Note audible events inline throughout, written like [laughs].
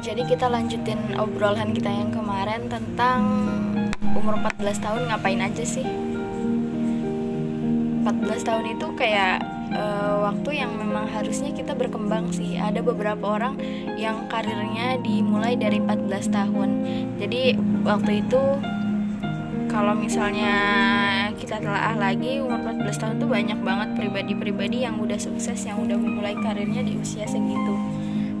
jadi kita lanjutin obrolan kita yang kemarin tentang umur 14 tahun ngapain aja sih? 14 tahun itu kayak uh, waktu yang memang harusnya kita berkembang sih. Ada beberapa orang yang karirnya dimulai dari 14 tahun. Jadi waktu itu kalau misalnya kita telah lagi umur 14 tahun tuh banyak banget pribadi-pribadi yang udah sukses yang udah memulai karirnya di usia segitu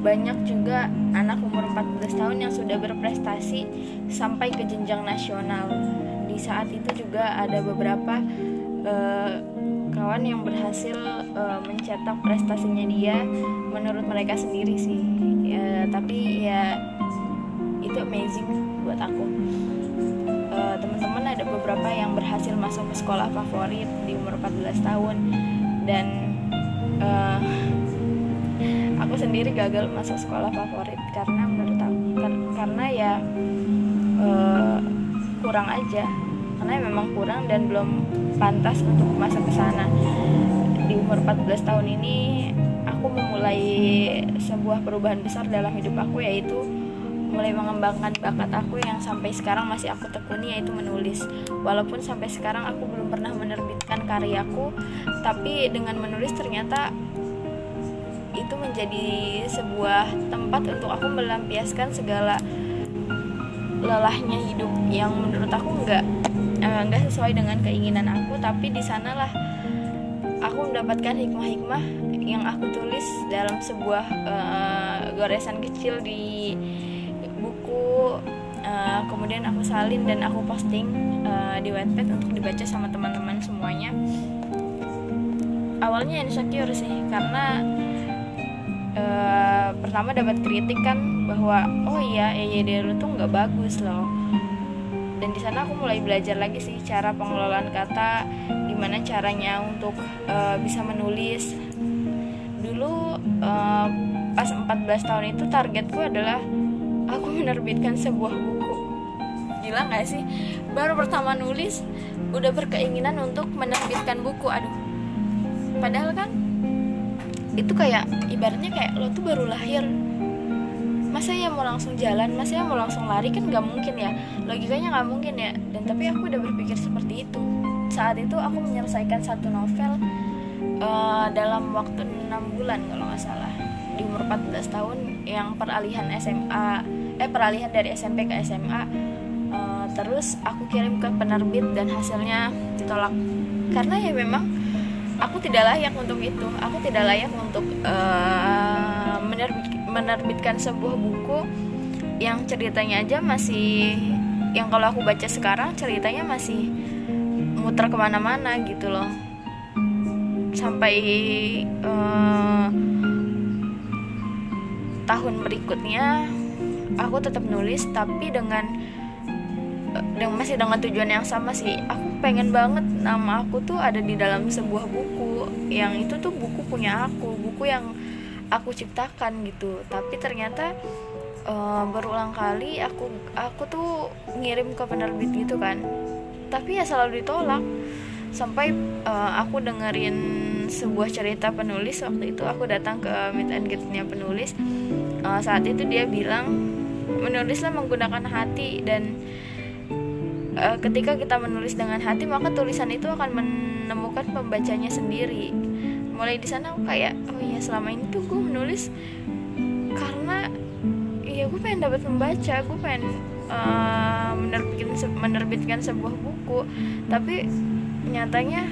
banyak juga anak umur 14 tahun yang sudah berprestasi sampai ke jenjang nasional. Di saat itu juga ada beberapa uh, kawan yang berhasil uh, mencetak prestasinya dia. Menurut mereka sendiri sih. Ya, tapi ya itu amazing buat aku. Teman-teman ada beberapa yang berhasil masuk ke sekolah favorit di umur 14 tahun. Dan uh, aku sendiri gagal masuk sekolah favorit karena menurut aku karena ya uh, kurang aja. Karena memang kurang dan belum pantas untuk masuk ke sana. Di umur 14 tahun ini aku memulai sebuah perubahan besar dalam hidup aku yaitu mulai mengembangkan bakat aku yang sampai sekarang masih aku tekuni yaitu menulis. Walaupun sampai sekarang aku belum pernah menerbitkan karyaku tapi dengan menulis ternyata itu menjadi sebuah tempat untuk aku melampiaskan segala lelahnya hidup yang menurut aku nggak eh, nggak uh, sesuai dengan keinginan aku. Tapi di sanalah aku mendapatkan hikmah-hikmah yang aku tulis dalam sebuah uh, goresan kecil di buku uh, kemudian aku salin dan aku posting uh, di webpad untuk dibaca sama teman-teman semuanya. Awalnya insecure sih karena uh, pertama dapat kritik kan bahwa oh iya EYD lu tuh nggak bagus loh. Dan di sana aku mulai belajar lagi sih cara pengelolaan kata gimana caranya untuk uh, bisa menulis. Dulu uh, pas 14 tahun itu targetku adalah aku [laughs] menerbitkan sebuah buku. Gila nggak sih? Baru pertama nulis udah berkeinginan untuk menerbitkan buku aduh. Padahal kan itu kayak ibaratnya kayak lo tuh baru lahir. Masa ya mau langsung jalan masa ya mau langsung lari kan nggak mungkin ya. Logikanya nggak mungkin ya. Dan tapi aku udah berpikir seperti itu. Saat itu aku menyelesaikan satu novel uh, dalam waktu enam bulan kalau nggak salah. Di umur 14 tahun yang peralihan SMA eh peralihan dari SMP ke SMA uh, eh, terus aku kirim ke penerbit dan hasilnya ditolak. Karena ya memang aku tidak layak untuk itu. Aku tidak layak untuk uh, menerbit, menerbitkan sebuah buku yang ceritanya aja masih yang kalau aku baca sekarang ceritanya masih muter ke mana-mana gitu loh. Sampai uh, tahun berikutnya aku tetap nulis tapi dengan dengan masih dengan tujuan yang sama sih. Aku pengen banget nama aku tuh ada di dalam sebuah buku. Yang itu tuh buku punya aku buku yang aku ciptakan gitu. Tapi ternyata uh, berulang kali aku aku tuh ngirim ke penerbit gitu kan. Tapi ya selalu ditolak. Sampai uh, aku dengerin sebuah cerita penulis. Waktu itu aku datang ke meet and greetnya penulis. Uh, saat itu dia bilang menulislah menggunakan hati dan uh, ketika kita menulis dengan hati maka tulisan itu akan menemukan pembacanya sendiri. Mulai di sana aku kayak oh iya selama ini tuh gue menulis karena ya gue pengen dapat membaca gue pengen uh, menerbitkan menerbitkan sebuah buku. Tapi nyatanya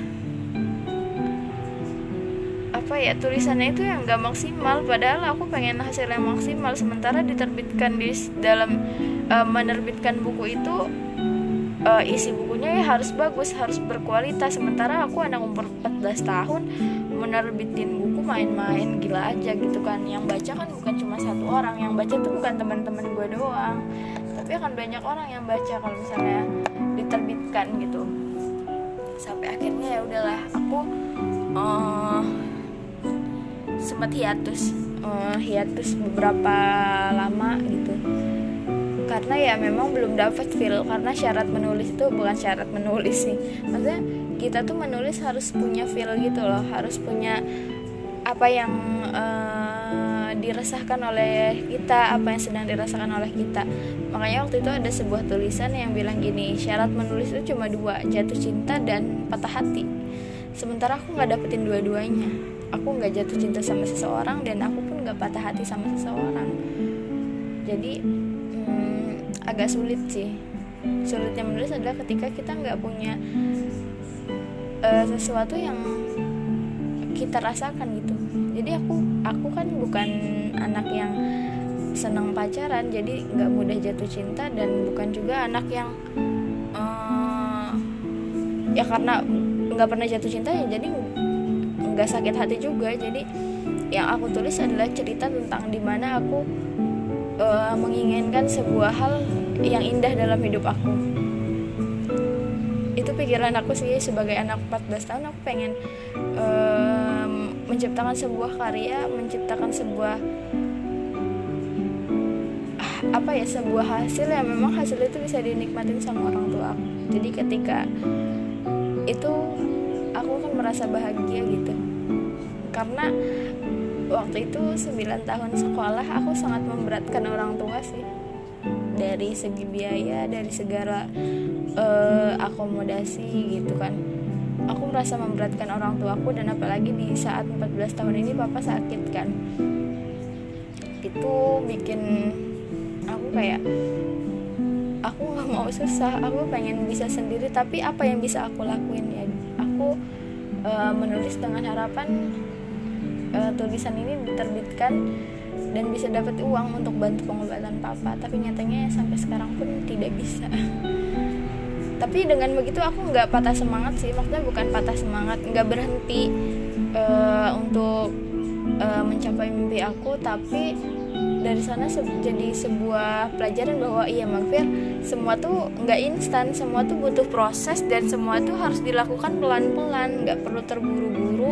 apa ya tulisannya itu yang gak maksimal. Padahal aku pengen hasil yang maksimal. Sementara diterbitkan di dalam uh, menerbitkan buku itu uh, isi bukunya ya harus bagus harus berkualitas. Sementara aku anak umur 14 tahun menerbitin buku main-main gila aja gitu kan. Yang baca kan bukan cuma satu orang yang baca tuh bukan teman-teman gue doang. Tapi akan banyak orang yang baca kalau misalnya diterbitkan gitu. Sampai akhirnya ya udahlah aku uh, sempat hiatus uh, hiatus beberapa lama gitu karena ya memang belum dapat feel karena syarat menulis itu bukan syarat menulis sih. Maksudnya kita tuh menulis harus punya feel gitu loh harus punya apa yang uh, dirasakan oleh kita apa yang sedang dirasakan oleh kita. Makanya waktu itu ada sebuah tulisan yang bilang gini syarat menulis itu cuma dua jatuh cinta dan patah hati. Sementara aku nggak dapetin dua-duanya. Aku nggak jatuh cinta sama seseorang dan aku pun nggak patah hati sama seseorang. Jadi agak sulit sih. Sulitnya menulis adalah ketika kita nggak punya uh, sesuatu yang kita rasakan gitu. Jadi aku aku kan bukan anak yang senang pacaran jadi nggak mudah jatuh cinta dan bukan juga anak yang uh, ya karena nggak pernah jatuh cinta ya jadi nggak sakit hati juga. Jadi yang aku tulis adalah cerita tentang di mana aku uh, menginginkan sebuah hal yang indah dalam hidup aku. Itu pikiran aku sih sebagai anak 14 tahun aku pengen um, menciptakan sebuah karya menciptakan sebuah apa ya sebuah hasil yang memang hasil itu bisa dinikmatin sama orang tua aku. Jadi ketika itu aku kan merasa bahagia gitu. Karena waktu itu 9 tahun sekolah aku sangat memberatkan orang tua sih. Dari segi biaya dari segala uh, akomodasi gitu kan. Aku merasa memberatkan orang tuaku dan apalagi di saat 14 tahun ini papa sakit kan. Itu bikin aku kayak aku nggak mau susah aku pengen bisa sendiri. Tapi apa yang bisa aku lakuin ya? Aku uh, menulis dengan harapan uh, tulisan ini diterbitkan dan bisa dapat uang untuk bantu pengobatan papa. Tapi nyatanya sampai sekarang pun tidak bisa. [laughs] Tapi dengan begitu aku nggak patah semangat sih. Maksudnya bukan patah semangat nggak berhenti uh, untuk uh, mencapai mimpi aku. Tapi dari sana se jadi sebuah pelajaran bahwa iya Magfir semua tuh nggak instan. Semua tuh butuh proses dan semua tuh harus dilakukan pelan-pelan. Nggak perlu terburu-buru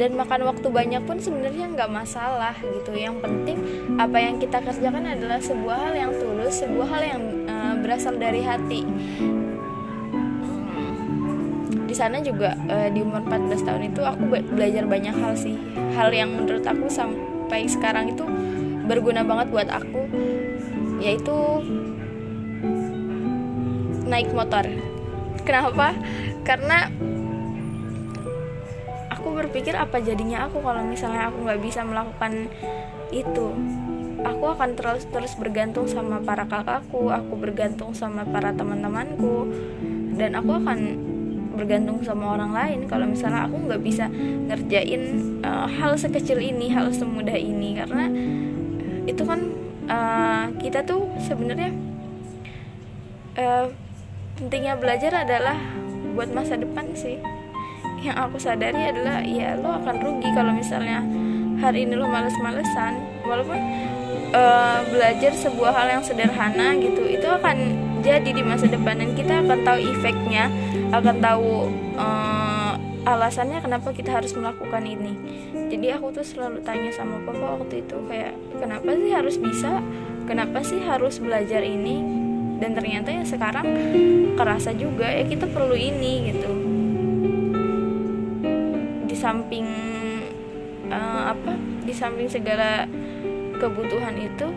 dan makan waktu banyak pun sebenarnya nggak masalah gitu. Yang penting apa yang kita kerjakan adalah sebuah hal yang tulus sebuah hal yang uh, berasal dari hati. Hmm. di sana juga uh, di umur 14 tahun itu aku belajar banyak hal sih. Hal yang menurut aku sampai sekarang itu berguna banget buat aku yaitu naik motor. Kenapa? Karena berpikir apa jadinya aku kalau misalnya aku nggak bisa melakukan itu. Aku akan terus terus bergantung sama para kakakku aku bergantung sama para teman-temanku dan aku akan bergantung sama orang lain. Kalau misalnya aku nggak bisa ngerjain uh, hal sekecil ini hal semudah ini karena itu kan uh, kita tuh sebenarnya uh, pentingnya belajar adalah buat masa depan sih yang aku sadari adalah ya lo akan rugi kalau misalnya hari ini lo males-malesan. Walaupun uh, belajar sebuah hal yang sederhana gitu itu akan jadi di masa depan dan kita akan tahu efeknya akan tahu uh, alasannya kenapa kita harus melakukan ini. Jadi aku tuh selalu tanya sama papa waktu itu kayak kenapa sih harus bisa? Kenapa sih harus belajar ini? Dan ternyata ya sekarang kerasa juga ya kita perlu ini gitu samping uh, apa di samping segala kebutuhan itu